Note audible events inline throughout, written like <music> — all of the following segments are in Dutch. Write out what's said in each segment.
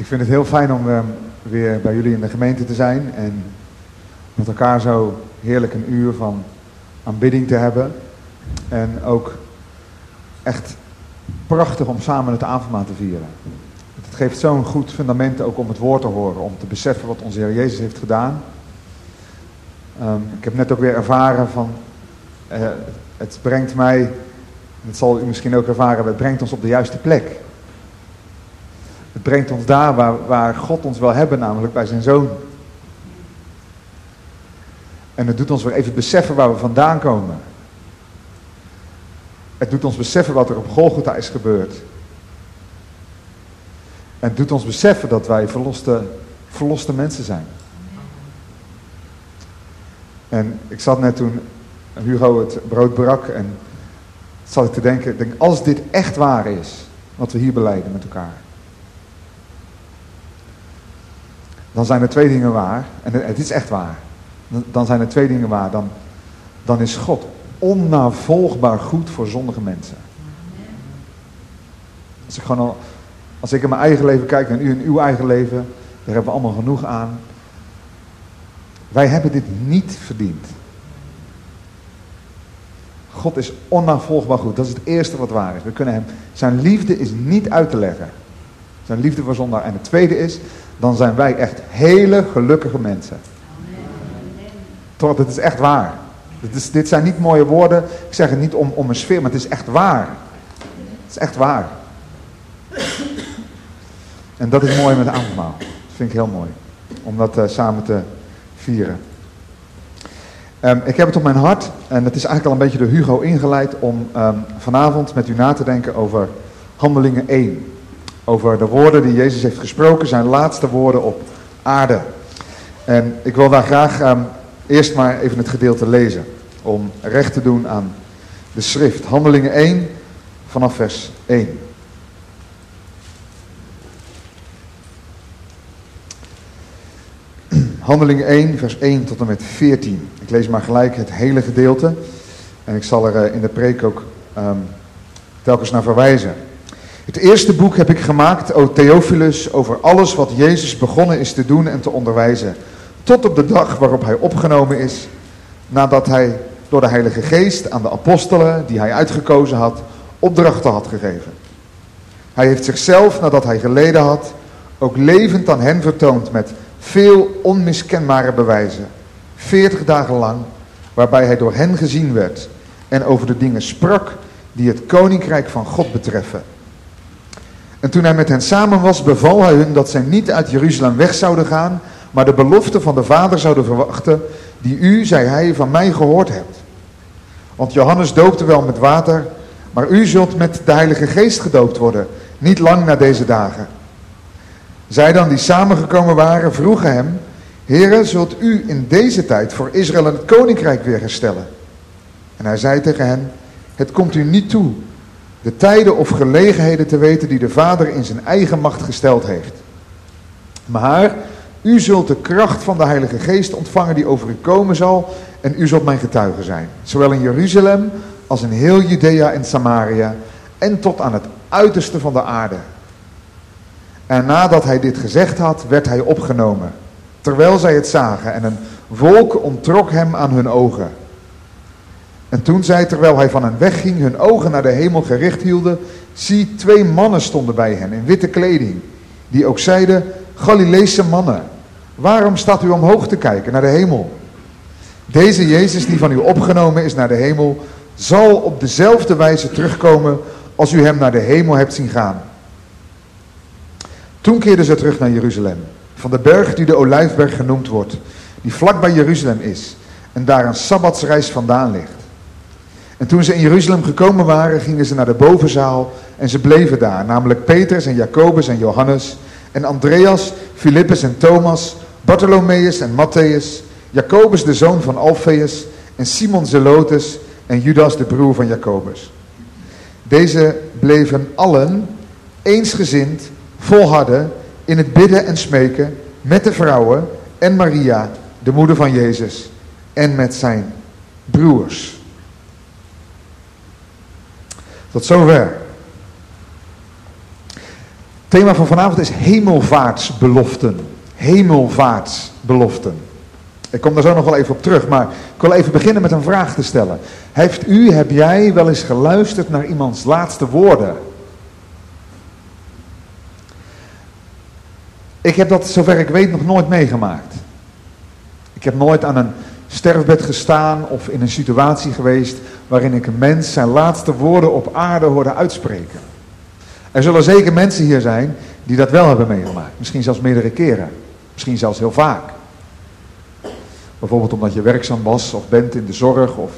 Ik vind het heel fijn om ehm, weer bij jullie in de gemeente te zijn en met elkaar zo heerlijk een uur van aanbidding te hebben. En ook echt prachtig om samen het avondmaal te vieren. Het geeft zo'n goed fundament ook om het woord te horen, om te beseffen wat onze Heer Jezus heeft gedaan. Ehm, ik heb net ook weer ervaren van, eh, het brengt mij, dat zal u misschien ook ervaren, het brengt ons op de juiste plek. Het brengt ons daar waar, waar God ons wil hebben, namelijk bij zijn zoon. En het doet ons weer even beseffen waar we vandaan komen. Het doet ons beseffen wat er op Golgotha is gebeurd. En het doet ons beseffen dat wij verloste, verloste mensen zijn. En ik zat net toen Hugo het brood brak en zat ik te denken, ik denk, als dit echt waar is, wat we hier beleiden met elkaar. Dan zijn er twee dingen waar, en het is echt waar. Dan zijn er twee dingen waar. Dan, dan is God onnavolgbaar goed voor zondige mensen. Als ik, gewoon al, als ik in mijn eigen leven kijk en u in uw eigen leven, daar hebben we allemaal genoeg aan. Wij hebben dit niet verdiend. God is onnavolgbaar goed. Dat is het eerste wat waar is. We kunnen hem, zijn liefde is niet uit te leggen. Zijn liefde voor zondaar. En het tweede is, dan zijn wij echt hele gelukkige mensen. Toch, het is echt waar. Dit, is, dit zijn niet mooie woorden. Ik zeg het niet om, om een sfeer, maar het is echt waar. Het is echt waar. En dat is mooi met de avondmaal. Dat vind ik heel mooi. Om dat uh, samen te vieren. Um, ik heb het op mijn hart, en het is eigenlijk al een beetje door Hugo ingeleid, om um, vanavond met u na te denken over handelingen 1. Over de woorden die Jezus heeft gesproken, zijn laatste woorden op aarde. En ik wil daar graag um, eerst maar even het gedeelte lezen. Om recht te doen aan de schrift. Handelingen 1 vanaf vers 1. <clears throat> Handelingen 1, vers 1 tot en met 14. Ik lees maar gelijk het hele gedeelte. En ik zal er in de preek ook um, telkens naar verwijzen. Het eerste boek heb ik gemaakt, O Theophilus, over alles wat Jezus begonnen is te doen en te onderwijzen. Tot op de dag waarop hij opgenomen is, nadat hij door de Heilige Geest aan de apostelen, die hij uitgekozen had, opdrachten had gegeven. Hij heeft zichzelf, nadat hij geleden had, ook levend aan hen vertoond met veel onmiskenbare bewijzen. Veertig dagen lang, waarbij hij door hen gezien werd en over de dingen sprak die het koninkrijk van God betreffen. En toen hij met hen samen was, beval hij hun dat zij niet uit Jeruzalem weg zouden gaan, maar de belofte van de Vader zouden verwachten, die u, zei hij, van mij gehoord hebt. Want Johannes doopte wel met water, maar u zult met de Heilige Geest gedoopt worden, niet lang na deze dagen. Zij dan die samengekomen waren, vroegen hem, Heere, zult u in deze tijd voor Israël het koninkrijk weer herstellen? En hij zei tegen hen, het komt u niet toe de tijden of gelegenheden te weten die de Vader in zijn eigen macht gesteld heeft. Maar u zult de kracht van de Heilige Geest ontvangen die over u komen zal en u zult mijn getuige zijn. Zowel in Jeruzalem als in heel Judea en Samaria en tot aan het uiterste van de aarde. En nadat hij dit gezegd had, werd hij opgenomen, terwijl zij het zagen en een wolk ontrok hem aan hun ogen. En toen zij, terwijl hij van hen wegging, hun ogen naar de hemel gericht hielden, zie, twee mannen stonden bij hen in witte kleding, die ook zeiden, Galileese mannen, waarom staat u omhoog te kijken naar de hemel? Deze Jezus die van u opgenomen is naar de hemel, zal op dezelfde wijze terugkomen als u hem naar de hemel hebt zien gaan. Toen keerden ze terug naar Jeruzalem, van de berg die de Olijfberg genoemd wordt, die vlak bij Jeruzalem is en daar een sabbatsreis vandaan ligt. En toen ze in Jeruzalem gekomen waren, gingen ze naar de bovenzaal en ze bleven daar, namelijk Petrus en Jacobus en Johannes en Andreas, Filippus en Thomas, Bartholomeus en Matthäus, Jacobus de zoon van Alfeus en Simon Zelotes en Judas de broer van Jacobus. Deze bleven allen eensgezind volharden in het bidden en smeken met de vrouwen en Maria, de moeder van Jezus, en met zijn broers. Tot zover. thema van vanavond is hemelvaartsbeloften. Hemelvaartsbeloften. Ik kom daar zo nog wel even op terug, maar ik wil even beginnen met een vraag te stellen. Heeft u, heb jij wel eens geluisterd naar iemands laatste woorden? Ik heb dat, zover ik weet, nog nooit meegemaakt. Ik heb nooit aan een sterfbed gestaan of in een situatie geweest waarin ik een mens zijn laatste woorden op aarde hoorde uitspreken. Er zullen zeker mensen hier zijn die dat wel hebben meegemaakt. Misschien zelfs meerdere keren. Misschien zelfs heel vaak. Bijvoorbeeld omdat je werkzaam was of bent in de zorg of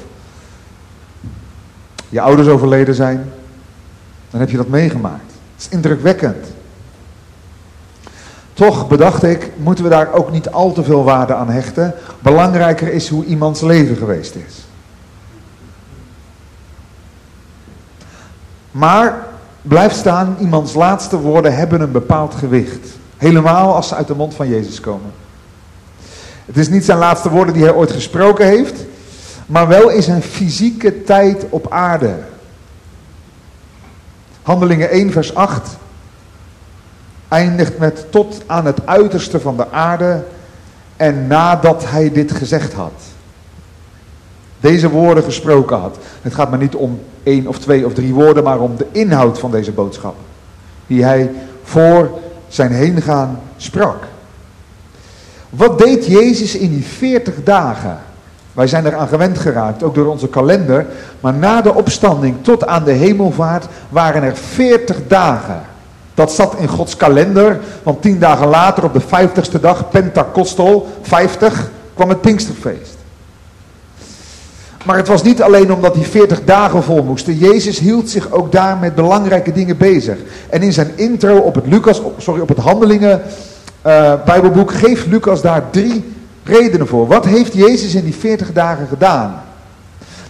je ouders overleden zijn. Dan heb je dat meegemaakt. Het is indrukwekkend. Toch bedacht ik, moeten we daar ook niet al te veel waarde aan hechten. Belangrijker is hoe iemands leven geweest is. Maar blijft staan, iemands laatste woorden hebben een bepaald gewicht. Helemaal als ze uit de mond van Jezus komen. Het is niet zijn laatste woorden die hij ooit gesproken heeft, maar wel in zijn fysieke tijd op aarde. Handelingen 1, vers 8 eindigt met tot aan het uiterste van de aarde en nadat hij dit gezegd had. Deze woorden gesproken had. Het gaat maar niet om één of twee of drie woorden, maar om de inhoud van deze boodschap. Die hij voor zijn heengaan sprak. Wat deed Jezus in die 40 dagen? Wij zijn eraan gewend geraakt, ook door onze kalender. Maar na de opstanding tot aan de hemelvaart waren er 40 dagen. Dat zat in Gods kalender, want tien dagen later op de vijftigste dag, Pentakostel, 50, kwam het Pinksterfeest. Maar het was niet alleen omdat die 40 dagen vol moesten. Jezus hield zich ook daar met belangrijke dingen bezig. En in zijn intro op het Lucas, sorry, op het Handelingen uh, Bijbelboek geeft Lucas daar drie redenen voor. Wat heeft Jezus in die 40 dagen gedaan?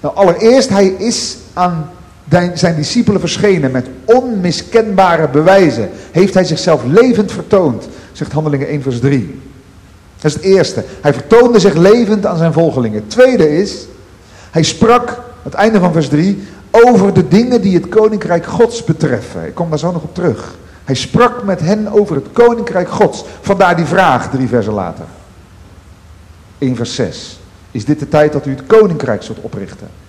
Nou, allereerst, hij is aan zijn discipelen verschenen met onmiskenbare bewijzen. Heeft hij zichzelf levend vertoond, zegt Handelingen 1 vers 3. Dat is het eerste. Hij vertoonde zich levend aan zijn volgelingen. Het tweede is, hij sprak, het einde van vers 3, over de dingen die het koninkrijk gods betreffen. Ik kom daar zo nog op terug. Hij sprak met hen over het koninkrijk gods. Vandaar die vraag, drie versen later. 1 vers 6. Is dit de tijd dat u het koninkrijk zult oprichten?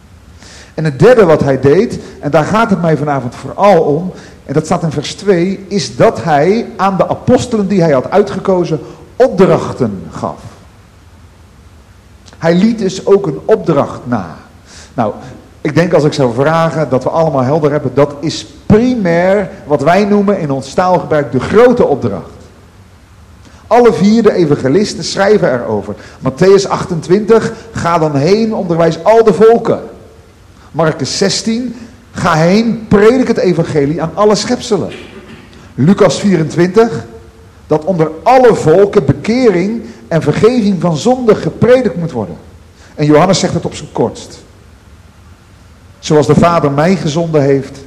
En het derde wat hij deed, en daar gaat het mij vanavond vooral om, en dat staat in vers 2, is dat hij aan de apostelen die hij had uitgekozen opdrachten gaf. Hij liet dus ook een opdracht na. Nou, ik denk als ik zou vragen dat we allemaal helder hebben, dat is primair wat wij noemen in ons taalgebruik de grote opdracht. Alle vier de evangelisten schrijven erover. Matthäus 28, ga dan heen, onderwijs al de volken. Marcus 16, ga heen, predik het evangelie aan alle schepselen. Lucas 24, dat onder alle volken bekering en vergeving van zonde gepredikt moet worden. En Johannes zegt het op zijn kortst. Zoals de Vader mij gezonden heeft,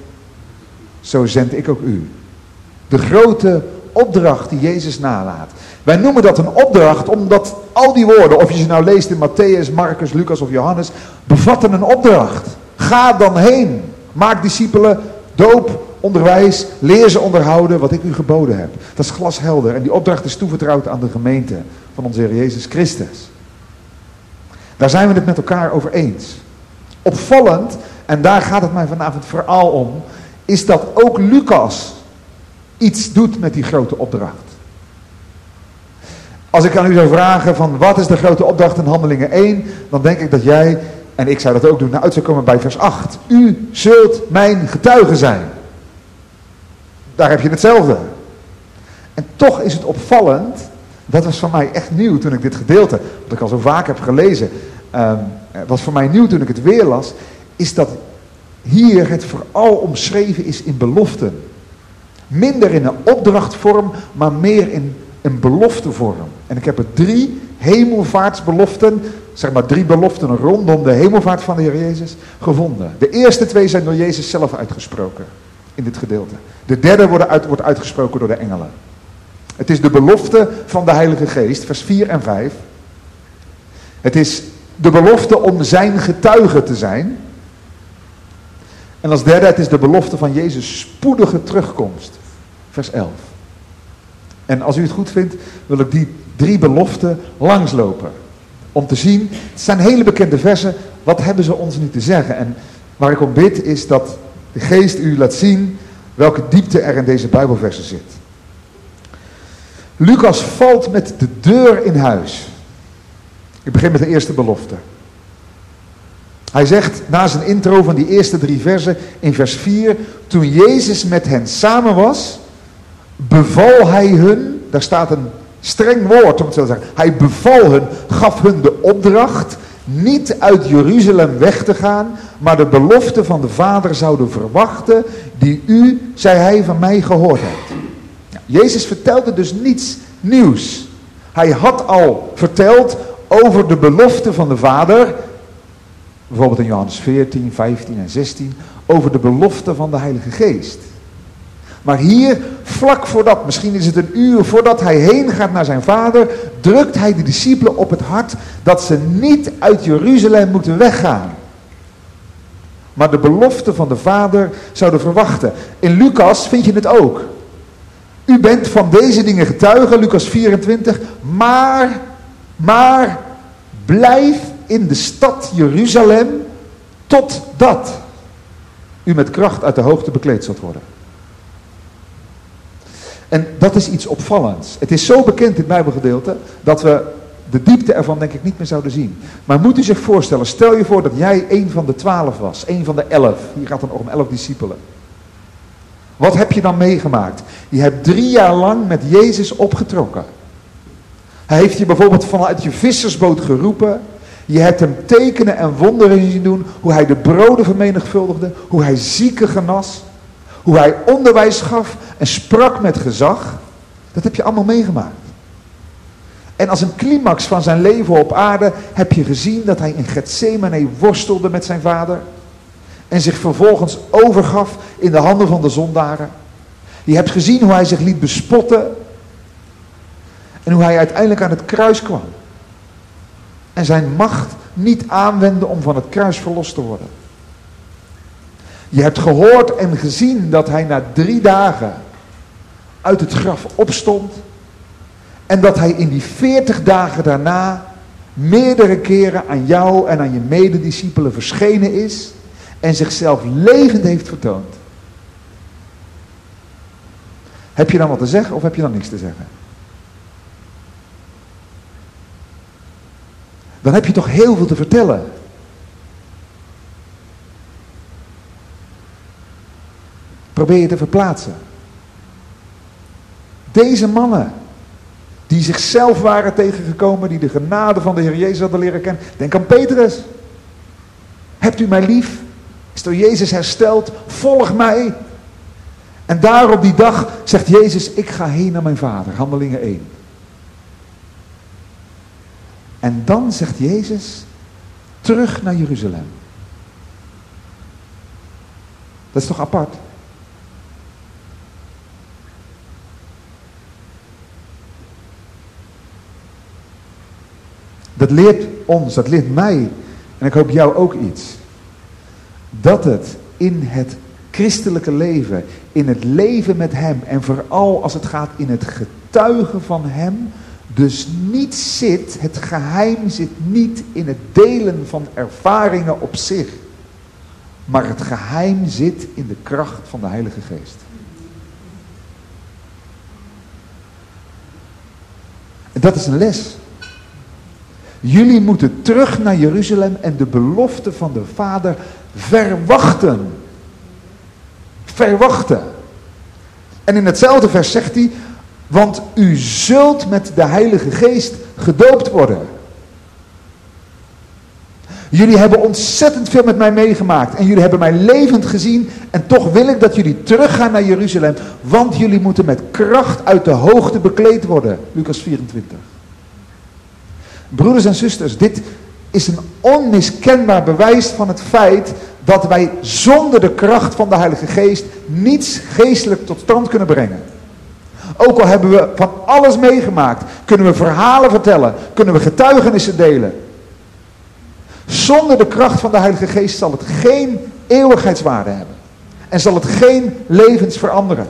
zo zend ik ook u. De grote opdracht die Jezus nalaat. Wij noemen dat een opdracht omdat al die woorden, of je ze nou leest in Matthäus, Marcus, Lucas of Johannes, bevatten een opdracht. Ga dan heen. Maak discipelen, doop, onderwijs, leer ze onderhouden wat ik u geboden heb. Dat is glashelder en die opdracht is toevertrouwd aan de gemeente van onze Heer Jezus Christus. Daar zijn we het met elkaar over eens. Opvallend, en daar gaat het mij vanavond vooral om, is dat ook Lucas iets doet met die grote opdracht. Als ik aan u zou vragen van wat is de grote opdracht in handelingen 1, dan denk ik dat jij en ik zou dat ook doen, naar uit zou komen bij vers 8. U zult mijn getuige zijn. Daar heb je hetzelfde. En toch is het opvallend, dat was voor mij echt nieuw toen ik dit gedeelte, wat ik al zo vaak heb gelezen, um, was voor mij nieuw toen ik het weer las, is dat hier het vooral omschreven is in beloften. Minder in een opdrachtvorm, maar meer in een beloftevorm. En ik heb er drie hemelvaartsbeloften zeg maar drie beloften rondom de hemelvaart van de Heer Jezus gevonden. De eerste twee zijn door Jezus zelf uitgesproken in dit gedeelte. De derde wordt, uit, wordt uitgesproken door de engelen. Het is de belofte van de Heilige Geest, vers 4 en 5. Het is de belofte om zijn getuige te zijn. En als derde, het is de belofte van Jezus spoedige terugkomst, vers 11. En als u het goed vindt, wil ik die drie beloften langslopen. Om te zien, het zijn hele bekende versen, wat hebben ze ons nu te zeggen? En waar ik om bid is dat de geest u laat zien welke diepte er in deze Bijbelversen zit. Lucas valt met de deur in huis. Ik begin met de eerste belofte. Hij zegt na zijn intro van die eerste drie versen in vers 4, toen Jezus met hen samen was, beval hij hun, daar staat een streng woord om het zo te zeggen, hij beval hun, gaf hun de opdracht niet uit Jeruzalem weg te gaan, maar de belofte van de Vader zouden verwachten, die u, zei hij, van mij gehoord hebt. Jezus vertelde dus niets nieuws. Hij had al verteld over de belofte van de Vader, bijvoorbeeld in Johannes 14, 15 en 16, over de belofte van de Heilige Geest. Maar hier, vlak voordat, misschien is het een uur voordat hij heen gaat naar zijn vader, drukt hij de discipelen op het hart dat ze niet uit Jeruzalem moeten weggaan. Maar de belofte van de vader zouden verwachten. In Lucas vind je het ook. U bent van deze dingen getuige, Lucas 24, maar, maar blijf in de stad Jeruzalem totdat u met kracht uit de hoogte bekleed zult worden. En dat is iets opvallends. Het is zo bekend, dit Bijbelgedeelte, dat we de diepte ervan denk ik niet meer zouden zien. Maar moet u zich voorstellen, stel je voor dat jij een van de twaalf was, een van de elf. Hier gaat het om elf discipelen. Wat heb je dan meegemaakt? Je hebt drie jaar lang met Jezus opgetrokken. Hij heeft je bijvoorbeeld vanuit je vissersboot geroepen. Je hebt hem tekenen en wonderen zien doen. Hoe hij de broden vermenigvuldigde. Hoe hij zieken genas. Hoe hij onderwijs gaf en sprak met gezag. Dat heb je allemaal meegemaakt. En als een climax van zijn leven op aarde heb je gezien dat hij in Gethsemane worstelde met zijn vader. En zich vervolgens overgaf in de handen van de zondaren. Je hebt gezien hoe hij zich liet bespotten. En hoe hij uiteindelijk aan het kruis kwam. En zijn macht niet aanwendde om van het kruis verlost te worden. Je hebt gehoord en gezien dat hij na drie dagen uit het graf opstond. En dat hij in die veertig dagen daarna meerdere keren aan jou en aan je medediscipelen verschenen is. En zichzelf levend heeft vertoond. Heb je dan wat te zeggen of heb je dan niks te zeggen? Dan heb je toch heel veel te vertellen. Probeer je te verplaatsen. Deze mannen, die zichzelf waren tegengekomen, die de genade van de Heer Jezus hadden leren kennen. Denk aan Petrus. Hebt u mij lief? Is door Jezus hersteld? Volg mij. En daar op die dag zegt Jezus, ik ga heen naar mijn vader. Handelingen 1. En dan zegt Jezus, terug naar Jeruzalem. Dat is toch apart? Dat leert ons, dat leert mij, en ik hoop jou ook iets. Dat het in het christelijke leven, in het leven met Hem en vooral als het gaat in het getuigen van Hem, dus niet zit, het geheim zit niet in het delen van ervaringen op zich, maar het geheim zit in de kracht van de Heilige Geest. Dat is een les. Jullie moeten terug naar Jeruzalem en de belofte van de Vader verwachten. Verwachten. En in hetzelfde vers zegt hij, want u zult met de Heilige Geest gedoopt worden. Jullie hebben ontzettend veel met mij meegemaakt en jullie hebben mij levend gezien en toch wil ik dat jullie teruggaan naar Jeruzalem, want jullie moeten met kracht uit de hoogte bekleed worden. Lucas 24. Broeders en zusters, dit is een onmiskenbaar bewijs van het feit dat wij zonder de kracht van de Heilige Geest niets geestelijk tot stand kunnen brengen. Ook al hebben we van alles meegemaakt, kunnen we verhalen vertellen, kunnen we getuigenissen delen. Zonder de kracht van de Heilige Geest zal het geen eeuwigheidswaarde hebben. En zal het geen levens veranderen.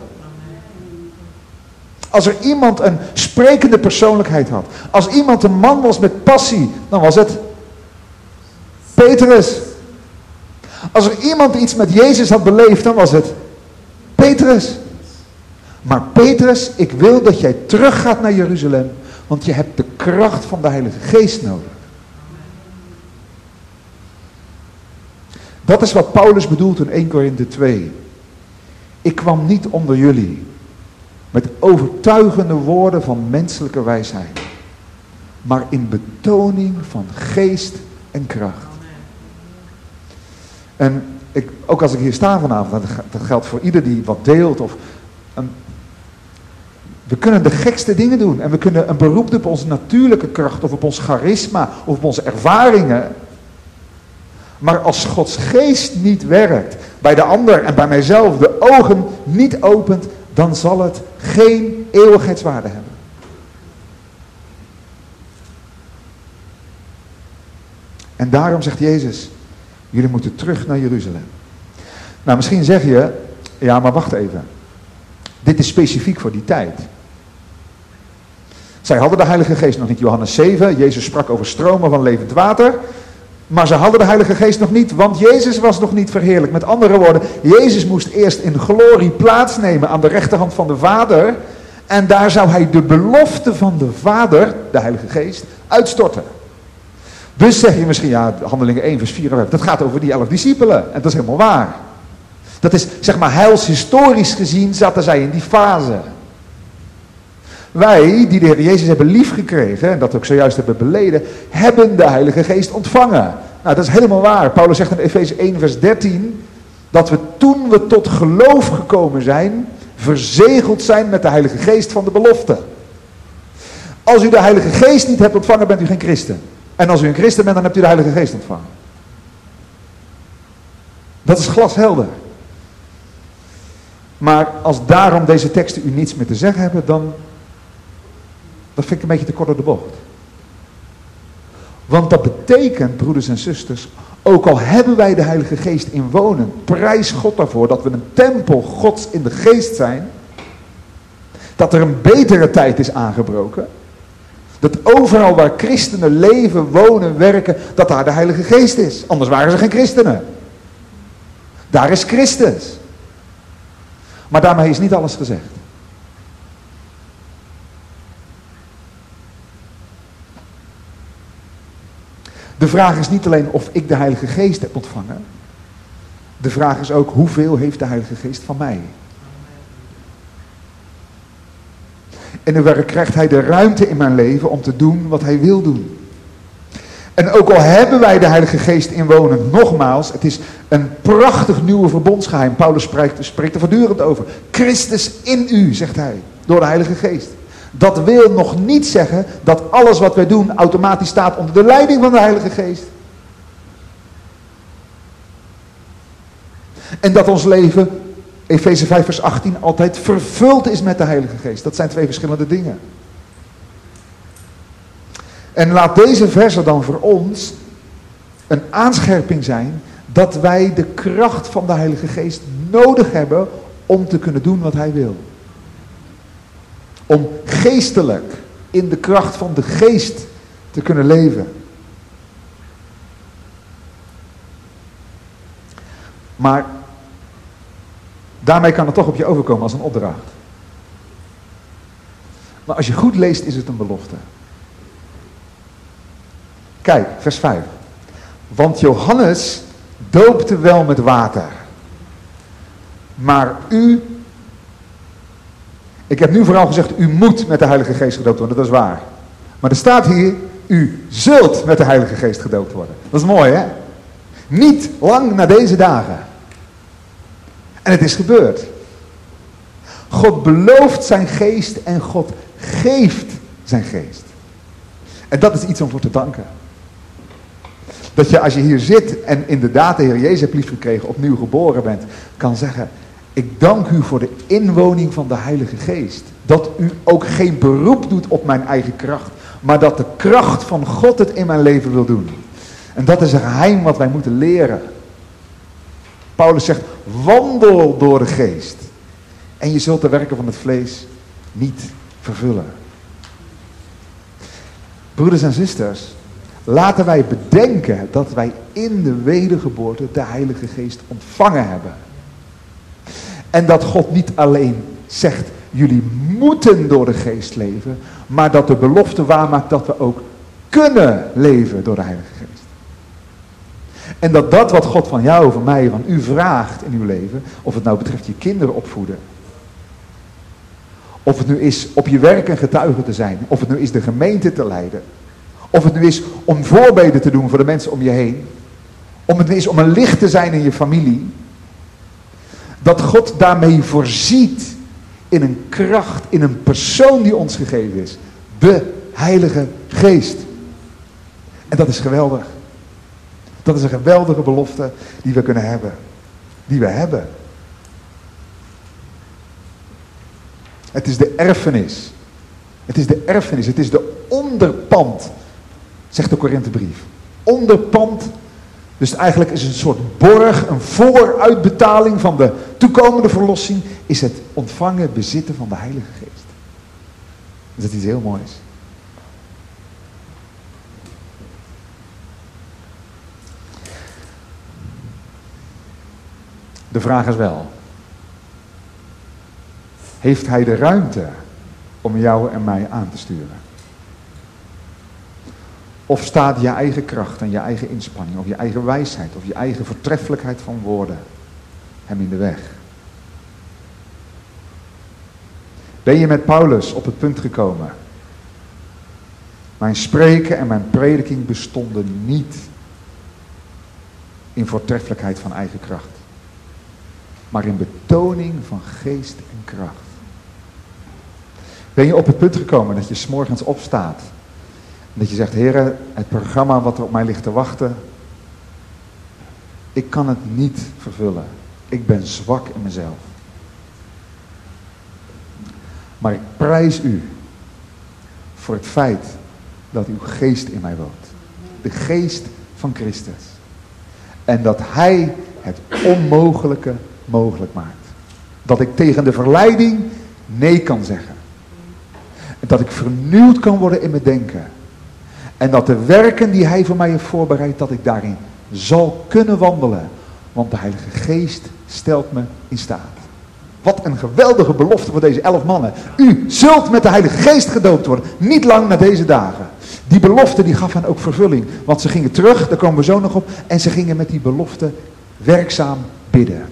Als er iemand een sprekende persoonlijkheid had. Als iemand een man was met passie, dan was het Petrus. Als er iemand iets met Jezus had beleefd, dan was het Petrus. Maar Petrus, ik wil dat jij teruggaat naar Jeruzalem, want je hebt de kracht van de Heilige Geest nodig. Dat is wat Paulus bedoelt in 1 Korinthe 2. Ik kwam niet onder jullie met overtuigende woorden van menselijke wijsheid, maar in betoning van geest en kracht. En ik, ook als ik hier sta vanavond, dat geldt voor ieder die wat deelt. Of een, we kunnen de gekste dingen doen. En we kunnen een beroep doen op onze natuurlijke kracht. Of op ons charisma. Of op onze ervaringen. Maar als Gods geest niet werkt. Bij de ander en bij mijzelf de ogen niet opent. Dan zal het geen eeuwigheidswaarde hebben. En daarom zegt Jezus. Jullie moeten terug naar Jeruzalem. Nou, misschien zeg je, ja, maar wacht even. Dit is specifiek voor die tijd. Zij hadden de Heilige Geest nog niet. Johannes 7, Jezus sprak over stromen van levend water. Maar ze hadden de Heilige Geest nog niet, want Jezus was nog niet verheerlijk. Met andere woorden, Jezus moest eerst in glorie plaatsnemen aan de rechterhand van de Vader. En daar zou hij de belofte van de Vader, de Heilige Geest, uitstorten. Dus zeg je misschien, ja, handelingen 1 vers 4, dat gaat over die elf discipelen. En dat is helemaal waar. Dat is, zeg maar, heilshistorisch gezien zaten zij in die fase. Wij, die de Heer Jezus hebben liefgekregen, en dat ook zojuist hebben beleden, hebben de Heilige Geest ontvangen. Nou, dat is helemaal waar. Paulus zegt in Efeze 1 vers 13, dat we toen we tot geloof gekomen zijn, verzegeld zijn met de Heilige Geest van de belofte. Als u de Heilige Geest niet hebt ontvangen, bent u geen christen. En als u een christen bent, dan hebt u de Heilige Geest ontvangen. Dat is glashelder. Maar als daarom deze teksten u niets meer te zeggen hebben, dan dat vind ik een beetje te kort door de bocht. Want dat betekent, broeders en zusters, ook al hebben wij de Heilige Geest inwonen, prijs God daarvoor dat we een tempel Gods in de geest zijn, dat er een betere tijd is aangebroken, dat overal waar christenen leven, wonen, werken, dat daar de Heilige Geest is. Anders waren ze geen christenen. Daar is Christus. Maar daarmee is niet alles gezegd. De vraag is niet alleen of ik de Heilige Geest heb ontvangen. De vraag is ook hoeveel heeft de Heilige Geest van mij? En werk krijgt hij de ruimte in mijn leven om te doen wat hij wil doen. En ook al hebben wij de Heilige Geest inwonen, nogmaals, het is een prachtig nieuwe verbondsgeheim. Paulus spreekt, spreekt er voortdurend over. Christus in u, zegt hij, door de Heilige Geest. Dat wil nog niet zeggen dat alles wat wij doen automatisch staat onder de leiding van de Heilige Geest. En dat ons leven Efeze 5 vers 18 altijd vervuld is met de Heilige Geest. Dat zijn twee verschillende dingen. En laat deze verse dan voor ons een aanscherping zijn dat wij de kracht van de Heilige Geest nodig hebben om te kunnen doen wat Hij wil. Om geestelijk in de kracht van de Geest te kunnen leven. Maar Daarmee kan het toch op je overkomen als een opdracht. Maar als je goed leest is het een belofte. Kijk, vers 5. Want Johannes doopte wel met water. Maar u, ik heb nu vooral gezegd, u moet met de Heilige Geest gedoopt worden, dat is waar. Maar er staat hier, u zult met de Heilige Geest gedoopt worden. Dat is mooi hè? Niet lang na deze dagen. En het is gebeurd. God belooft zijn geest en God geeft zijn geest. En dat is iets om voor te danken. Dat je als je hier zit en inderdaad de Heer Jezus hebt liefgekregen, opnieuw geboren bent, kan zeggen, ik dank u voor de inwoning van de Heilige Geest. Dat u ook geen beroep doet op mijn eigen kracht, maar dat de kracht van God het in mijn leven wil doen. En dat is een geheim wat wij moeten leren. Paulus zegt, wandel door de geest. En je zult de werken van het vlees niet vervullen. Broeders en zusters, laten wij bedenken dat wij in de wedergeboorte de Heilige Geest ontvangen hebben. En dat God niet alleen zegt, jullie moeten door de Geest leven, maar dat de belofte waarmaakt dat we ook kunnen leven door de Heilige Geest. En dat dat wat God van jou, van mij, van u vraagt in uw leven, of het nou betreft je kinderen opvoeden, of het nu is op je werk een getuige te zijn, of het nu is de gemeente te leiden, of het nu is om voorbeden te doen voor de mensen om je heen, om het nu is om een licht te zijn in je familie, dat God daarmee voorziet in een kracht, in een persoon die ons gegeven is. De Heilige Geest. En dat is geweldig. Dat is een geweldige belofte die we kunnen hebben. Die we hebben. Het is de erfenis. Het is de erfenis. Het is de onderpand. Zegt de Korinthebrief. Onderpand. Dus eigenlijk is een soort borg, een vooruitbetaling van de toekomende verlossing. Is het ontvangen, bezitten van de Heilige Geest. Dat is iets heel moois. De vraag is wel, heeft hij de ruimte om jou en mij aan te sturen? Of staat je eigen kracht en je eigen inspanning, of je eigen wijsheid, of je eigen voortreffelijkheid van woorden hem in de weg? Ben je met Paulus op het punt gekomen? Mijn spreken en mijn prediking bestonden niet in voortreffelijkheid van eigen kracht maar in betoning van geest en kracht. Ben je op het punt gekomen dat je s'morgens opstaat dat je zegt, heren, het programma wat er op mij ligt te wachten, ik kan het niet vervullen. Ik ben zwak in mezelf. Maar ik prijs u voor het feit dat uw geest in mij woont. De geest van Christus. En dat hij het onmogelijke mogelijk maakt. Dat ik tegen de verleiding nee kan zeggen. Dat ik vernieuwd kan worden in mijn denken. En dat de werken die hij voor mij heeft voorbereid, dat ik daarin zal kunnen wandelen. Want de Heilige Geest stelt me in staat. Wat een geweldige belofte voor deze elf mannen. U zult met de Heilige Geest gedoopt worden. Niet lang na deze dagen. Die belofte die gaf hen ook vervulling. Want ze gingen terug, daar komen we zo nog op. En ze gingen met die belofte werkzaam bidden.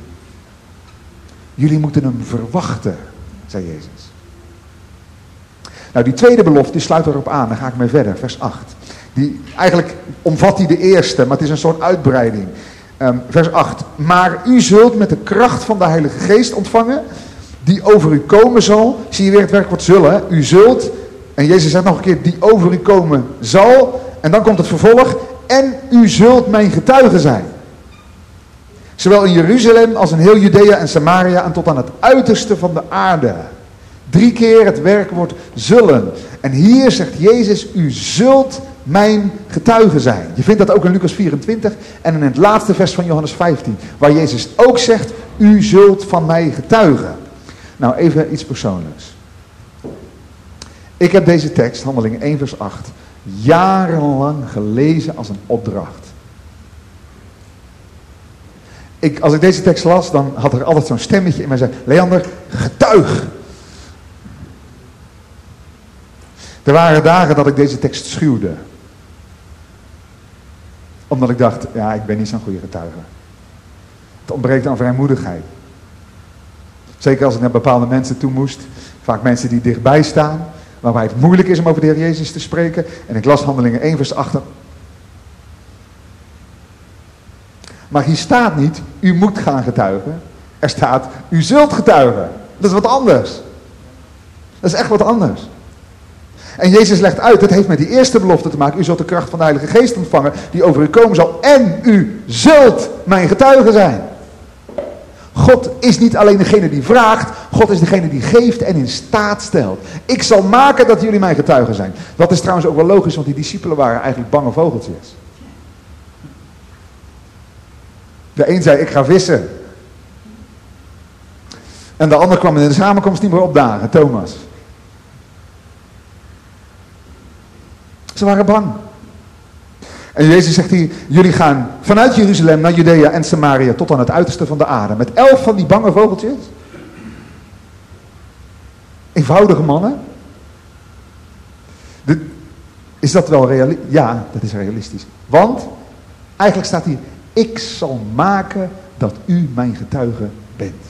Jullie moeten hem verwachten, zei Jezus. Nou, die tweede belofte sluit erop aan. Dan ga ik mee verder, vers 8. Die, eigenlijk omvat hij de eerste, maar het is een soort uitbreiding. Um, vers 8. Maar u zult met de kracht van de Heilige Geest ontvangen, die over u komen zal. Zie je weer het werkwoord zullen. U zult, en Jezus zegt nog een keer, die over u komen zal. En dan komt het vervolg. En u zult mijn getuige zijn. Zowel in Jeruzalem als in heel Judea en Samaria en tot aan het uiterste van de aarde. Drie keer het werkwoord zullen. En hier zegt Jezus, u zult mijn getuige zijn. Je vindt dat ook in Lucas 24 en in het laatste vers van Johannes 15. Waar Jezus ook zegt, u zult van mij getuigen. Nou, even iets persoonlijks. Ik heb deze tekst, handelingen 1 vers 8, jarenlang gelezen als een opdracht. ik, als ik deze tekst las, dan had er altijd zo'n stemmetje in mij zei, Leander, getuig. Er waren dagen dat ik deze tekst schuwde. Omdat ik dacht, ja, ik ben niet zo'n goede getuige. Het ontbreekt aan vrijmoedigheid. Zeker als ik naar bepaalde mensen toe moest. Vaak mensen die dichtbij staan. Waarbij het moeilijk is om over de Heer Jezus te spreken. En ik las handelingen 1 vers 8. Maar hier staat niet, u moet gaan getuigen. Er staat, u zult getuigen. Dat is wat anders. Dat is echt wat anders. En Jezus legt uit, het heeft met die eerste belofte te maken. U zult de kracht van de Heilige Geest ontvangen, die over u komen zal. En u zult mijn getuige zijn. God is niet alleen degene die vraagt, God is degene die geeft en in staat stelt. Ik zal maken dat jullie mijn getuigen zijn. Dat is trouwens ook wel logisch, want die discipelen waren eigenlijk bange vogeltjes. De een zei, ik ga vissen. En de ander kwam in de samenkomst niet meer opdagen, Thomas. Ze waren bang. En Jezus zegt hier, jullie gaan vanuit Jeruzalem naar Judea en Samaria tot aan het uiterste van de aarde. Met elf van die bange vogeltjes. Eenvoudige mannen. Is dat wel realistisch? Ja, dat is realistisch. Want, eigenlijk staat hier, ik zal maken dat u mijn getuige bent.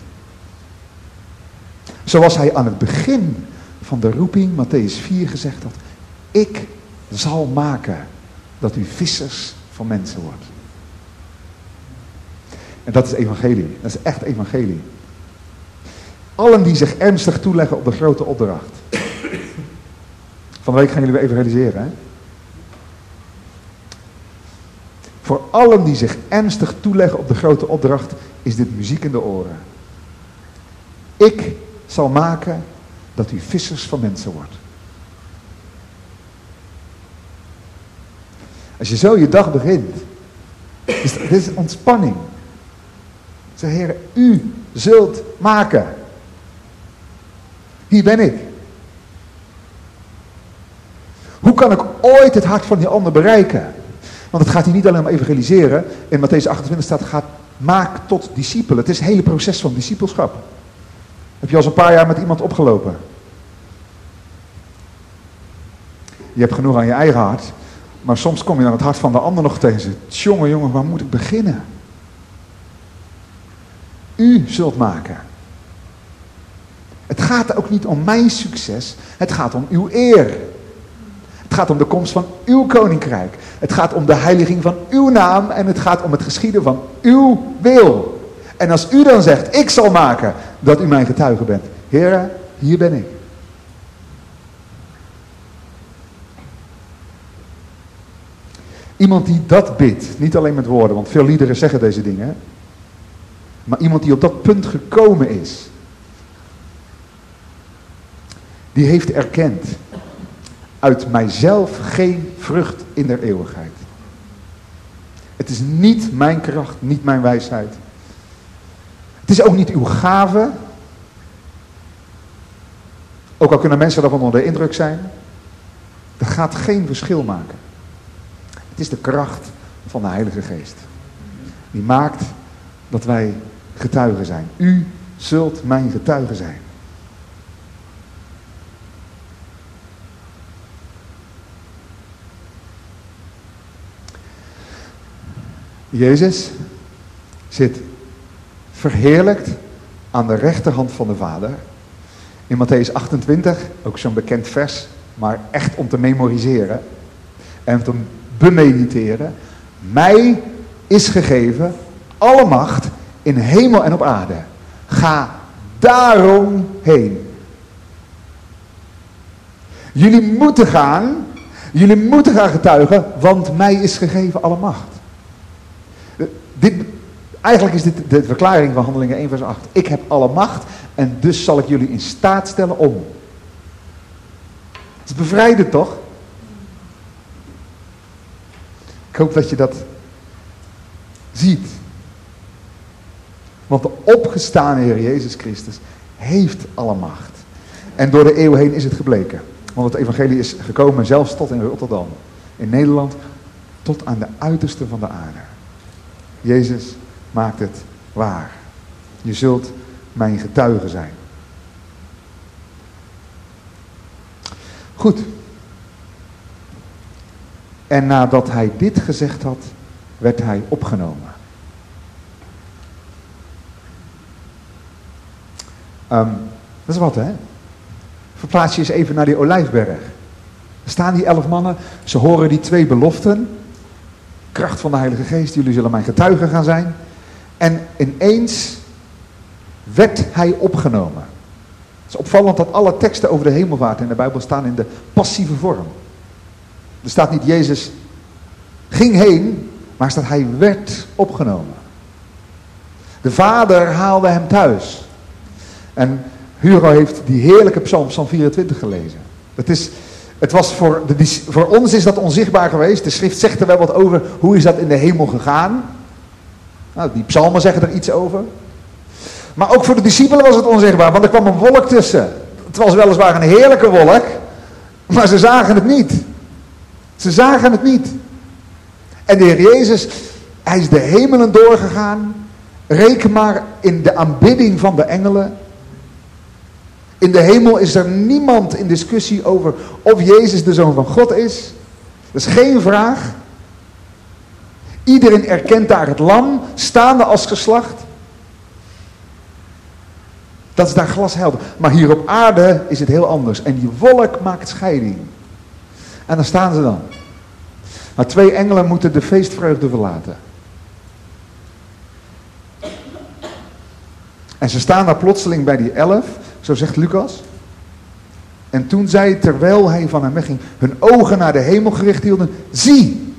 Zoals hij aan het begin van de roeping, Matthäus 4, gezegd had. Ik zal maken dat u vissers van mensen wordt. En dat is evangelie. Dat is echt evangelie. Allen die zich ernstig toeleggen op de grote opdracht. Van de week gaan jullie weer evangeliseren, hè? Voor allen die zich ernstig toeleggen op de grote opdracht, is dit muziek in de oren. Ik zal maken dat u vissers van mensen wordt. Als je zo je dag begint, is dit is ontspanning. Zeg, Heer, u zult maken. Hier ben ik. Hoe kan ik ooit het hart van die ander bereiken? Want het gaat hier niet alleen om evangeliseren. In Matthäus 28 staat, gaat maak tot discipelen. Het is het hele proces van discipelschap. Heb je al een paar jaar met iemand opgelopen? Je hebt genoeg aan je eigen hart. Maar soms kom je aan het hart van de ander nog tegen. Jongen, jongen, waar moet ik beginnen? U zult maken. Het gaat ook niet om mijn succes. Het gaat om uw eer. Het gaat om de komst van uw koninkrijk. Het gaat om de heiliging van uw naam. En het gaat om het geschieden van uw wil. En als u dan zegt, ik zal maken dat u mijn getuige bent. Heren, hier ben ik. Iemand die dat bidt, niet alleen met woorden, want veel liederen zeggen deze dingen. Maar iemand die op dat punt gekomen is. Die heeft erkend, uit mijzelf geen vrucht in der eeuwigheid. Het is niet mijn kracht, niet mijn wijsheid. Het is ook niet uw gave. Ook al kunnen mensen daarvan onder de indruk zijn. Dat gaat geen verschil maken. Het is de kracht van de Heilige Geest. Die maakt dat wij getuigen zijn. U zult mijn getuigen zijn. Jezus zit verheerlijkt aan de rechterhand van de Vader. In Matthäus 28, ook zo'n bekend vers, maar echt om te memoriseren en te bemediteren. Mij is gegeven alle macht in hemel en op aarde. Ga daarom heen. Jullie moeten gaan, jullie moeten gaan getuigen, want mij is gegeven alle macht. Dit, eigenlijk is dit de verklaring van Handelingen 1 vers 8. Ik heb alle macht en dus zal ik jullie in staat stellen om. Het is bevrijdend toch? Ik hoop dat je dat ziet. Want de opgestane Heer Jezus Christus heeft alle macht. En door de eeuw heen is het gebleken. Want het evangelie is gekomen zelfs tot in Rotterdam. In Nederland tot aan de uiterste van de aarde. Jezus maakt het waar. Je zult mijn getuige zijn. Goed. En nadat hij dit gezegd had, werd hij opgenomen. Um, dat is wat, hè? Verplaats je eens even naar die olijfberg. Er staan die elf mannen, ze horen die twee beloften. Kracht van de Heilige Geest, jullie zullen mijn getuigen gaan zijn. En ineens werd hij opgenomen. Het is opvallend dat alle teksten over de hemelvaart in de Bijbel staan in de passieve vorm. Er staat niet Jezus ging heen, maar staat hij werd opgenomen. De vader haalde hem thuis. En Hugo heeft die heerlijke psalm, psalm 24 gelezen. Het, is, het was voor, de, voor ons is dat onzichtbaar geweest. De schrift zegt er wel wat over. Hoe is dat in de hemel gegaan? Nou, die psalmen zeggen er iets over. Maar ook voor de discipelen was het onzichtbaar, want er kwam een wolk tussen. Het was weliswaar een heerlijke wolk, maar ze zagen het niet. Ze zagen het niet. En de Heer Jezus, hij is de hemelen doorgegaan. Reken maar in de aanbidding van de engelen. In de hemel is er niemand in discussie over of Jezus de Zoon van God is. Dat is geen vraag. Iedereen erkent daar het lam, staande als geslacht. Dat is daar glashelder. Maar hier op aarde is het heel anders. En die wolk maakt scheiding. En daar staan ze dan. Maar twee engelen moeten de feestvreugde verlaten. En ze staan daar plotseling bij die elf, zo zegt Lucas. En toen zij, terwijl hij van hem wegging, hun ogen naar de hemel gericht hielden, zie,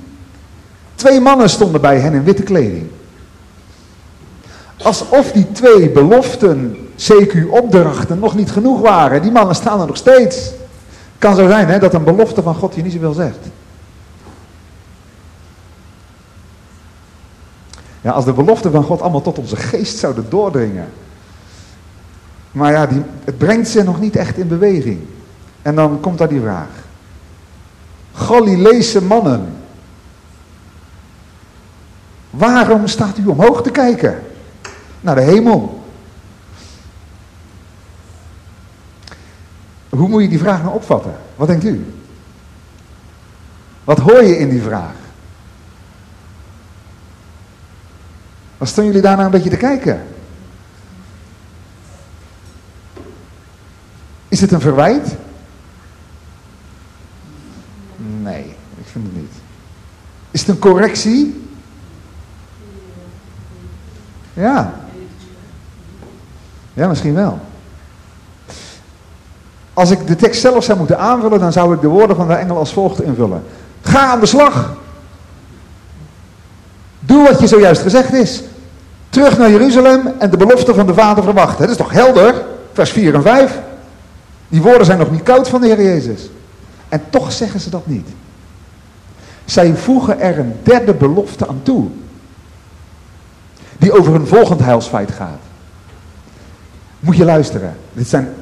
twee mannen stonden bij hen in witte kleding. Alsof die twee beloften, CQ-opdrachten nog niet genoeg waren. Die mannen staan er nog steeds. Kan zo zijn hè, dat een belofte van God je niet zoveel zegt. Ja, als de beloften van God allemaal tot onze geest zouden doordringen. Maar ja, die, het brengt ze nog niet echt in beweging. En dan komt daar die vraag. Galileese mannen. Waarom staat u omhoog te kijken? Naar de hemel. Hoe moet je die vraag nou opvatten? Wat denkt u? Wat hoor je in die vraag? Wat staan jullie daarna een beetje te kijken? Is het een verwijt? Nee, ik vind het niet. Is het een correctie? Ja. Ja, misschien wel. Als ik de tekst zelf zou moeten aanvullen, dan zou ik de woorden van de engel als volgt invullen. Ga aan de slag. Doe wat je zojuist gezegd is. Terug naar Jeruzalem en de belofte van de Vader verwachten. Dat is toch helder? Vers 4 en 5. Die woorden zijn nog niet koud van de Heer Jezus. En toch zeggen ze dat niet. Zij voegen er een derde belofte aan toe. Die over een volgend heilsfeit gaat. Moet je luisteren. Dit zijn,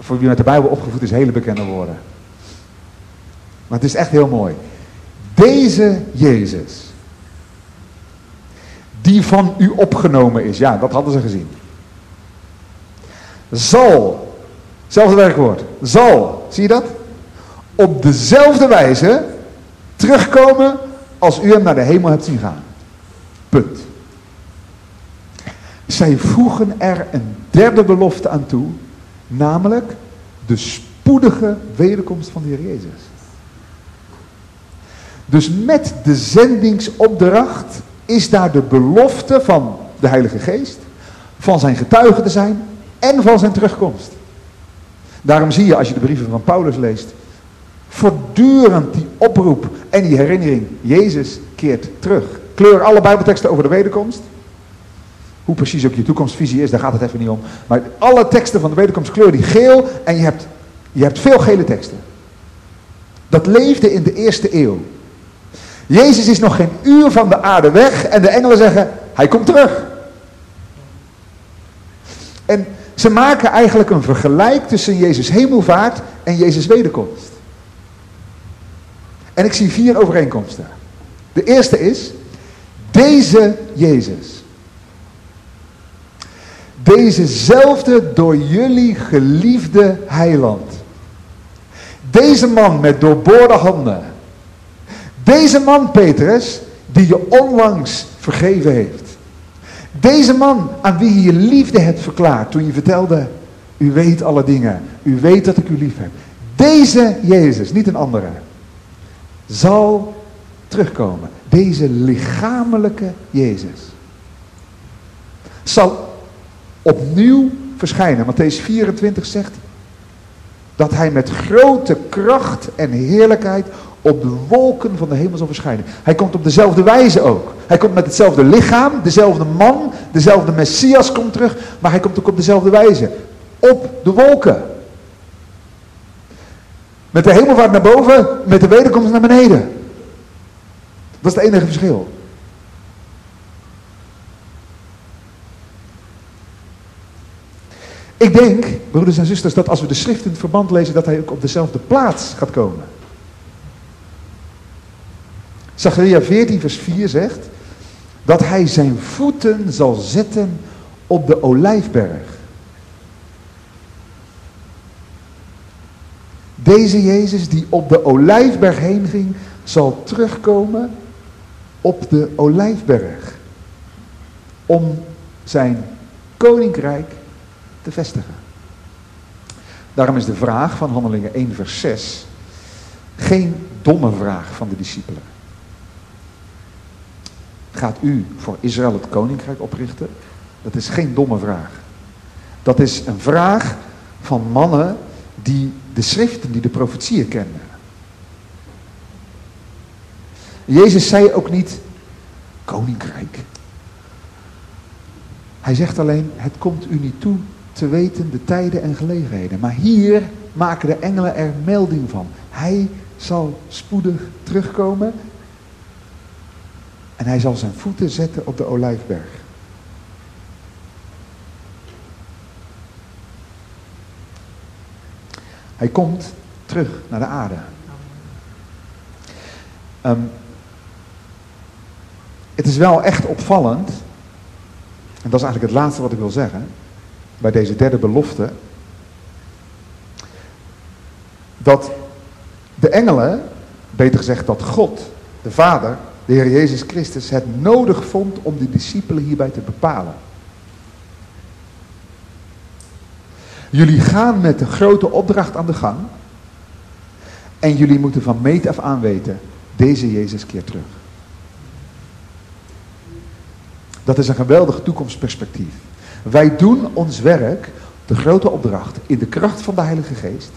voor wie met de Bijbel opgevoed is, hele bekende woorden. Maar het is echt heel mooi. Deze Jezus, die van u opgenomen is, ja, dat hadden ze gezien. Zal Zelfde werkwoord. Zal. Zie je dat? Op dezelfde wijze terugkomen als u hem naar de hemel hebt zien gaan. Punt. Zij voegen er een derde belofte aan toe, namelijk de spoedige wederkomst van de Heer Jezus. Dus met de zendingsopdracht is daar de belofte van de Heilige Geest, van zijn getuige te zijn en van zijn terugkomst. Daarom zie je als je de brieven van Paulus leest, voortdurend die oproep en die herinnering, Jezus keert terug. Kleur alle bijbelteksten over de wederkomst. Hoe precies ook je toekomstvisie is, daar gaat het even niet om. Maar alle teksten van de wederkomst kleur die geel en je hebt, je hebt veel gele teksten. Dat leefde in de eerste eeuw. Jezus is nog geen uur van de aarde weg en de engelen zeggen, hij komt terug. En ze maken eigenlijk een vergelijk tussen Jezus hemelvaart en Jezus wederkomst. En ik zie vier overeenkomsten. De eerste is, deze Jezus. Dezezelfde door jullie geliefde heiland. Deze man met doorboorde handen. Deze man, Petrus, die je onlangs vergeven heeft. Deze man aan wie je je liefde hebt verklaard toen je vertelde, u weet alle dingen, u weet dat ik u lief heb. Deze Jezus, niet een andere, zal terugkomen. Deze lichamelijke Jezus zal opnieuw verschijnen. Matthäus 24 zegt dat hij met grote kracht en heerlijkheid op de wolken van de hemel zal verschijnen. Hij komt op dezelfde wijze ook. Hij komt met hetzelfde lichaam, dezelfde man, dezelfde Messias komt terug, maar hij komt ook op dezelfde wijze. Op de wolken. Met de hemelvaart naar boven, met de wederkomst naar beneden. Dat is het enige verschil. Ik denk, broeders en zusters, dat als we de schrift in het verband lezen, dat hij ook op dezelfde plaats gaat komen. Zachariah 14, vers 4 zegt dat hij zijn voeten zal zetten op de olijfberg. Deze Jezus die op de olijfberg heen ging, zal terugkomen op de olijfberg. Om zijn koninkrijk te vestigen. Daarom is de vraag van Handelingen 1 vers 6 geen domme vraag van de discipelen. Gaat u voor Israël het koninkrijk oprichten? Dat is geen domme vraag. Dat is een vraag van mannen die de schriften, die de profetieën kenden. Jezus zei ook niet koninkrijk. Hij zegt alleen, het komt u niet toe te weten de tijden en gelegenheden. Maar hier maken de engelen er melding van. Hij zal spoedig terugkomen en hij zal zijn voeten zetten op de olijfberg. Hij komt terug naar de aarde. Ehm, het is wel echt opvallend, en dat is eigenlijk het laatste wat ik wil zeggen, bij deze derde belofte, dat de engelen, beter gezegd dat God, de Vader, de Heer Jezus Christus, het nodig vond om de discipelen hierbij te bepalen. Jullie gaan met de grote opdracht aan de gang. En jullie moeten van meet af aan weten, deze Jezus keert terug. Dat is een geweldig toekomstperspectief. Wij doen ons werk, de grote opdracht, in de kracht van de Heilige Geest.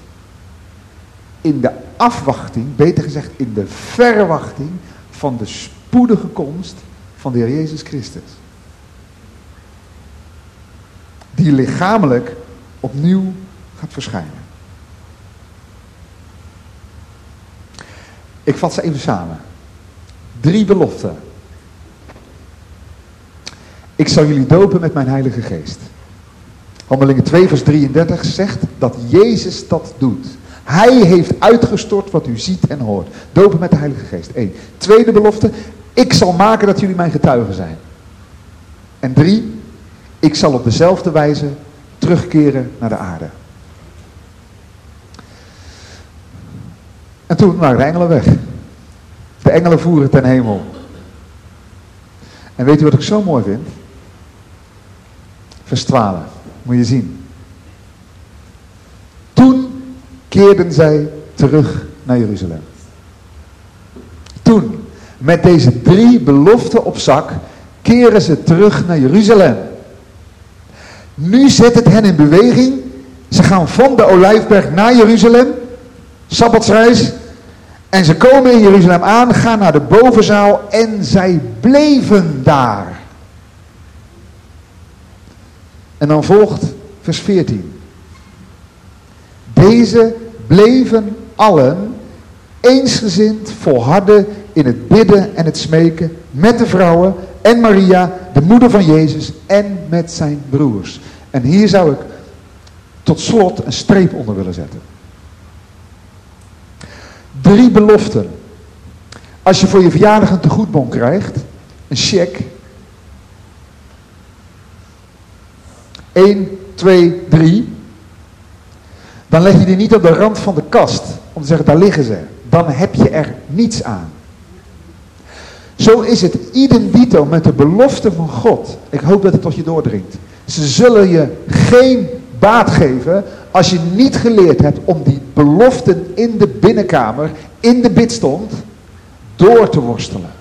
In de afwachting, beter gezegd in de verwachting van de spoedige komst van de Heer Jezus Christus. Die lichamelijk opnieuw gaat verschijnen. Ik vat ze even samen. Drie beloften. Ik zal jullie dopen met mijn Heilige Geest. Handelingen 2 vers 33 zegt dat Jezus dat doet. Hij heeft uitgestort wat u ziet en hoort. Dopen met de Heilige Geest. Eén. Tweede belofte. Ik zal maken dat jullie mijn getuigen zijn. En drie. Ik zal op dezelfde wijze terugkeren naar de aarde. En toen waren de engelen weg. De engelen voeren ten hemel. En weet u wat ik zo mooi vind? Vers 12. Moet je zien. Toen keerden zij terug naar Jeruzalem. Toen, met deze drie beloften op zak, keren ze terug naar Jeruzalem. Nu zet het hen in beweging. Ze gaan van de Olijfberg naar Jeruzalem. Sabbatsreis. En ze komen in Jeruzalem aan, gaan naar de bovenzaal en zij bleven daar. En dan volgt vers 14. Deze bleven allen eensgezind volharden in het bidden en het smeken met de vrouwen en Maria, de moeder van Jezus en met zijn broers. En hier zou ik tot slot een streep onder willen zetten. Drie beloften. Als je voor je verjaardag een tegoedbon krijgt, een cheque. 1, 2, 3. Dan leg je die niet op de rand van de kast om te zeggen, daar liggen ze. Dan heb je er niets aan. Zo is het idem met de belofte van God. Ik hoop dat het tot je doordringt. Ze zullen je geen baat geven als je niet geleerd hebt om die beloften in de binnenkamer, in de bidstond, door te worstelen.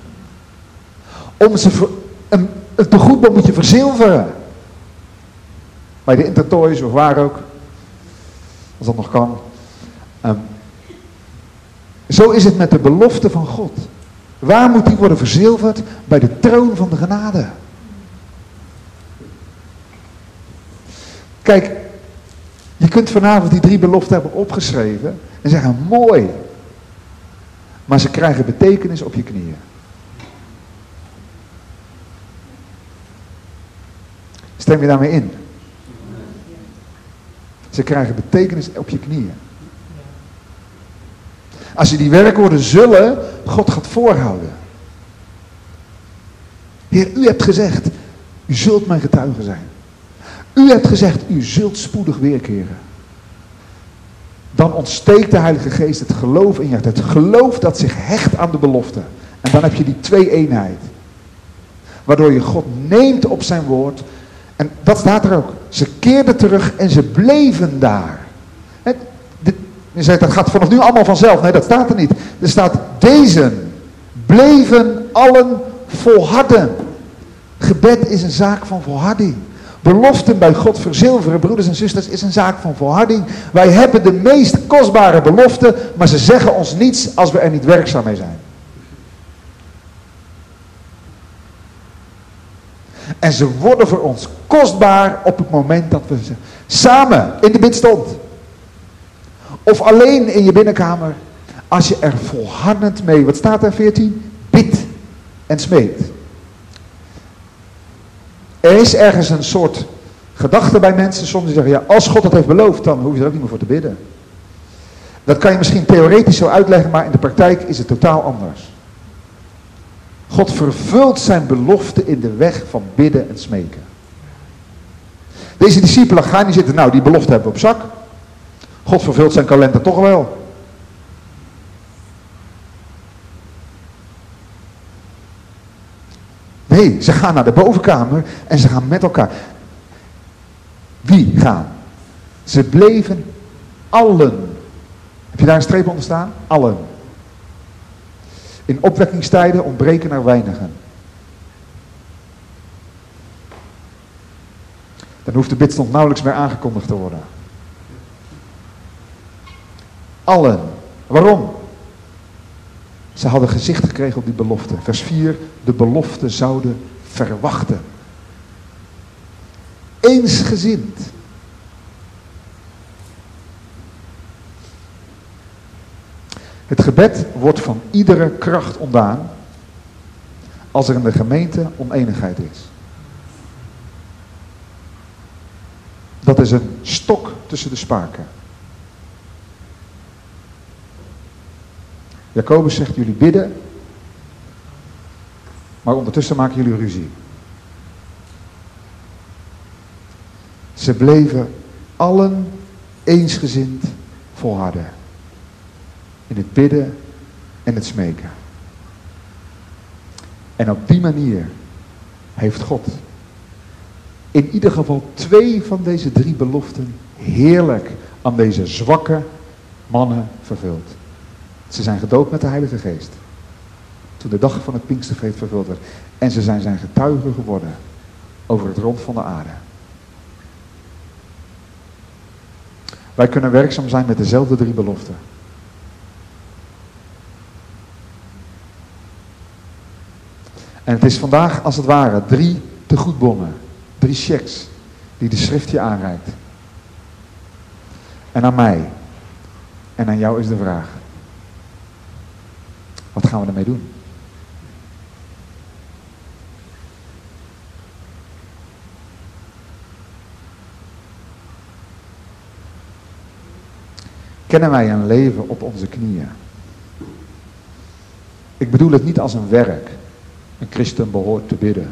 Om ze, een, een moet je verzilveren. Bij de Intertoys of waar ook. Als dat nog kan. Um, zo is het met de belofte van God. Waar moet die worden verzilverd? Bij de troon van de genade. Kijk, je kunt vanavond die drie beloften hebben opgeschreven en zeggen, mooi. Maar ze krijgen betekenis op je knieën. Stem je daarmee in? Ze krijgen betekenis op je knieën. Als je die werkwoorden zullen, God gaat voorhouden. Heer, u hebt gezegd, u zult mijn getuige zijn. U hebt gezegd, u zult spoedig weerkeren. Dan ontsteekt de Heilige Geest het geloof in je. Het geloof dat zich hecht aan de belofte. En dan heb je die twee eenheid. Waardoor je God neemt op zijn woord. En dat staat er ook. Ze keerden terug en ze bleven daar. je zegt dat gaat vanaf nu allemaal vanzelf. Nee, dat staat er niet. Er staat deze bleven allen volharden. Gebed is een zaak van volharding. Beloften bij God verzilveren, broeders en zusters, is een zaak van volharding. Wij hebben de meest kostbare beloften, maar ze zeggen ons niets als we er niet werkzaam mee zijn. En ze worden voor ons kostbaar op het moment dat we ze samen in de bidstond. Of alleen in je binnenkamer. Als je er volhardend mee, wat staat er 14? Bid en smeekt. Er is ergens een soort gedachte bij mensen soms die zeggen, ja, als God dat heeft beloofd, dan hoef je er ook niet meer voor te bidden. Dat kan je misschien theoretisch zo uitleggen, maar in de praktijk is het totaal anders. God vervult zijn belofte in de weg van bidden en smeken. Deze discipelen gaan niet zitten, nou die belofte hebben we op zak. God vervult zijn kalender toch wel. Nee, ze gaan naar de bovenkamer en ze gaan met elkaar. Wie gaan? Ze bleven allen. Heb je daar een streep onder staan? Allen. In opwekkingstijden ontbreken er weinigen. Dan hoeft de bidstond nauwelijks meer aangekondigd te worden. Allen. Waarom? Ze hadden gezicht gekregen op die belofte. Vers 4, de belofte zouden verwachten. Eensgezind. Het gebed wordt van iedere kracht ontdaan als er in de gemeente oneenigheid is. Dat is een stok tussen de spaken. Jacobus zegt, jullie bidden, maar ondertussen maken jullie ruzie. Ze bleven allen eensgezind volharden. In het bidden en het smeken. En op die manier heeft God in ieder geval twee van deze drie beloften heerlijk aan deze zwakke mannen vervuld. Ze zijn gedoopt met de Heilige Geest. Toen de dag van het Pinksterfeest vervuld werd. En ze zijn zijn getuigen geworden over het rond van de aarde. Wij kunnen werkzaam zijn met dezelfde drie beloften. En het is vandaag als het ware drie tegoedbonnen, drie checks die de schrift je aanreikt. En aan mij en aan jou is de vraag. Wat gaan we ermee doen? Kennen wij een leven op onze knieën? Ik bedoel het niet als een werk. Een christen behoort te bidden.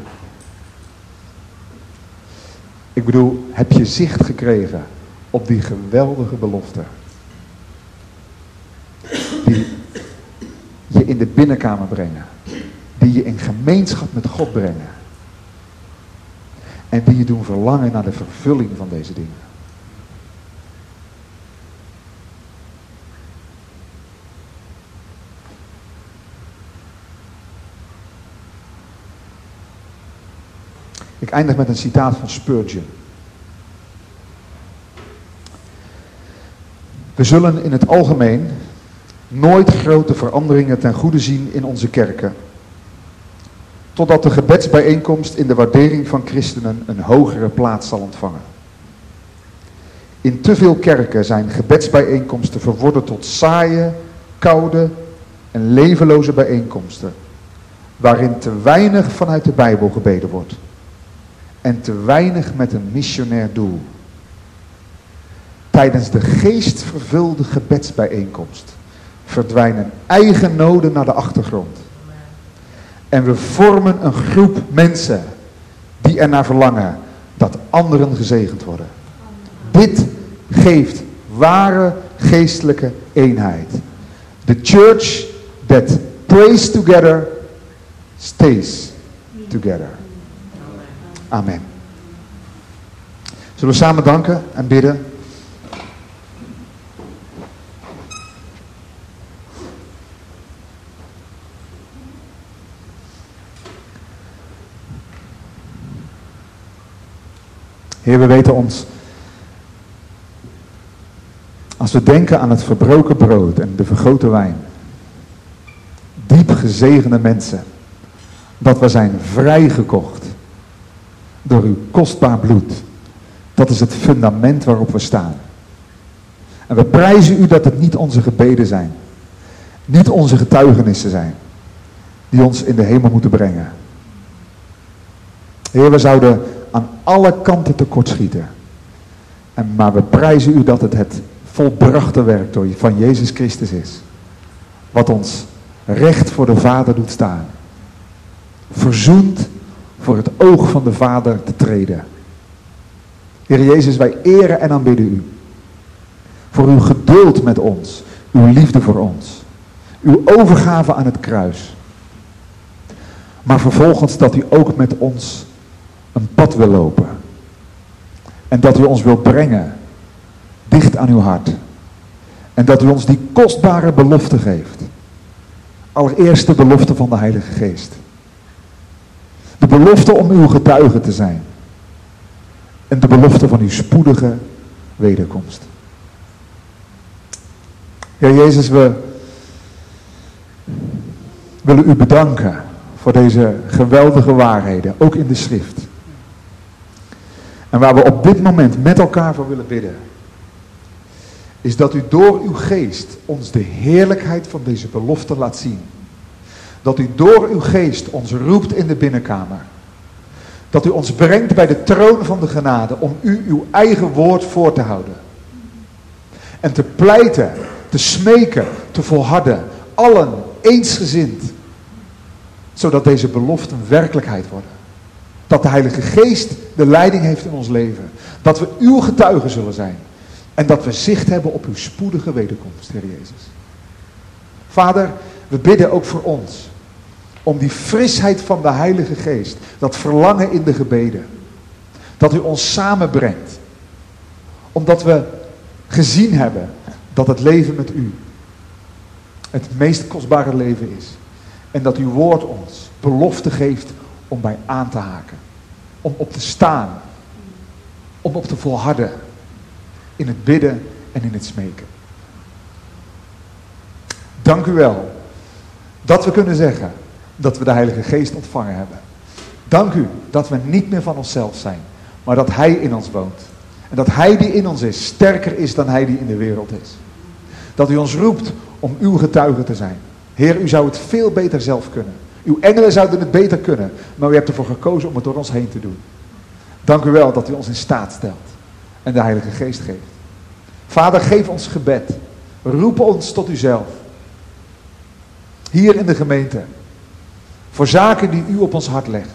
Ik bedoel, heb je zicht gekregen op die geweldige belofte? Die je in de binnenkamer brengen. Die je in gemeenschap met God brengen. En die je doen verlangen naar de vervulling van deze dingen. Ik eindig met een citaat van Spurgeon. We zullen in het algemeen nooit grote veranderingen ten goede zien in onze kerken. Totdat de gebedsbijeenkomst in de waardering van christenen een hogere plaats zal ontvangen. In te veel kerken zijn gebedsbijeenkomsten verworden tot saaie, koude en levenloze bijeenkomsten. Waarin te weinig vanuit de Bijbel gebeden wordt. En te weinig met een missionair doel. Tijdens de geestvervulde gebedsbijeenkomst verdwijnen eigen noden naar de achtergrond. En we vormen een groep mensen die ernaar verlangen dat anderen gezegend worden. Dit geeft ware geestelijke eenheid. The church that prays together stays together. Amen. Zullen we samen danken en bidden? Heer, we weten ons, als we denken aan het verbroken brood en de vergrote wijn, diep gezegende mensen, dat we zijn vrijgekocht door uw kostbaar bloed. Dat is het fundament waarop we staan. En we prijzen u dat het niet onze gebeden zijn, niet onze getuigenissen zijn, die ons in de hemel moeten brengen. Heer, we zouden aan alle kanten tekortschieten. En, maar we prijzen u dat het het volbrachte werk van Jezus Christus is. Wat ons recht voor de Vader doet staan. Verzoend voor het oog van de Vader te treden. Heer Jezus, wij eren en aanbidden u. Voor uw geduld met ons. Uw liefde voor ons. Uw overgave aan het kruis. Maar vervolgens dat u ook met ons een pad wil lopen. En dat u ons wilt brengen dicht aan uw hart. En dat u ons die kostbare belofte geeft. Allereerst de belofte van de Heilige Geest. De belofte om uw getuige te zijn. En de belofte van uw spoedige wederkomst. Heer Jezus, we willen u bedanken voor deze geweldige waarheden, ook in de schrift. En waar we op dit moment met elkaar voor willen bidden, is dat u door uw geest ons de heerlijkheid van deze belofte laat zien. Dat u door uw geest ons roept in de binnenkamer. Dat u ons brengt bij de troon van de genade om u uw eigen woord voor te houden. En te pleiten, te smeken, te volharden. Allen eensgezind. Zodat deze beloften werkelijkheid worden. Dat de Heilige Geest de leiding heeft in ons leven. Dat we uw getuigen zullen zijn. En dat we zicht hebben op uw spoedige wederkomst, Heer Jezus. Vader, we bidden ook voor ons. Om die frisheid van de Heilige Geest. Dat verlangen in de gebeden. Dat u ons samenbrengt. Omdat we gezien hebben dat het leven met u het meest kostbare leven is. En dat uw woord ons belofte geeft om bij aan te haken. Om op te staan. Om op te volharden. In het bidden en in het smeken. Dank u wel dat we kunnen zeggen dat we de Heilige Geest ontvangen hebben. Dank u dat we niet meer van onszelf zijn, maar dat Hij in ons woont. En dat Hij die in ons is sterker is dan Hij die in de wereld is. Dat u ons roept om uw getuige te zijn. Heer, u zou het veel beter zelf kunnen. Uw engelen zouden het beter kunnen, maar u hebt ervoor gekozen om het door ons heen te doen. Dank u wel dat u ons in staat stelt en de Heilige Geest geeft. Vader, geef ons gebed. Roep ons tot uzelf. Hier in de gemeente. Voor zaken die u op ons hart legt.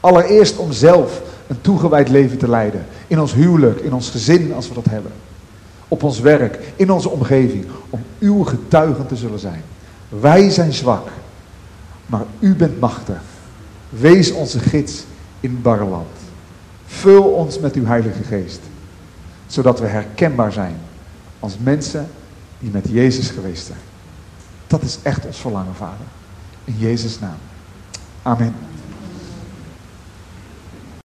Allereerst om zelf een toegewijd leven te leiden. In ons huwelijk, in ons gezin als we dat hebben. Op ons werk, in onze omgeving. Om uw getuigen te zullen zijn. Wij zijn zwak. Maar u bent machtig. Wees onze gids in het barre land. Vul ons met uw Heilige Geest. Zodat we herkenbaar zijn als mensen die met Jezus geweest zijn. Dat is echt ons verlangen, Vader. In Jezus' naam. Amen.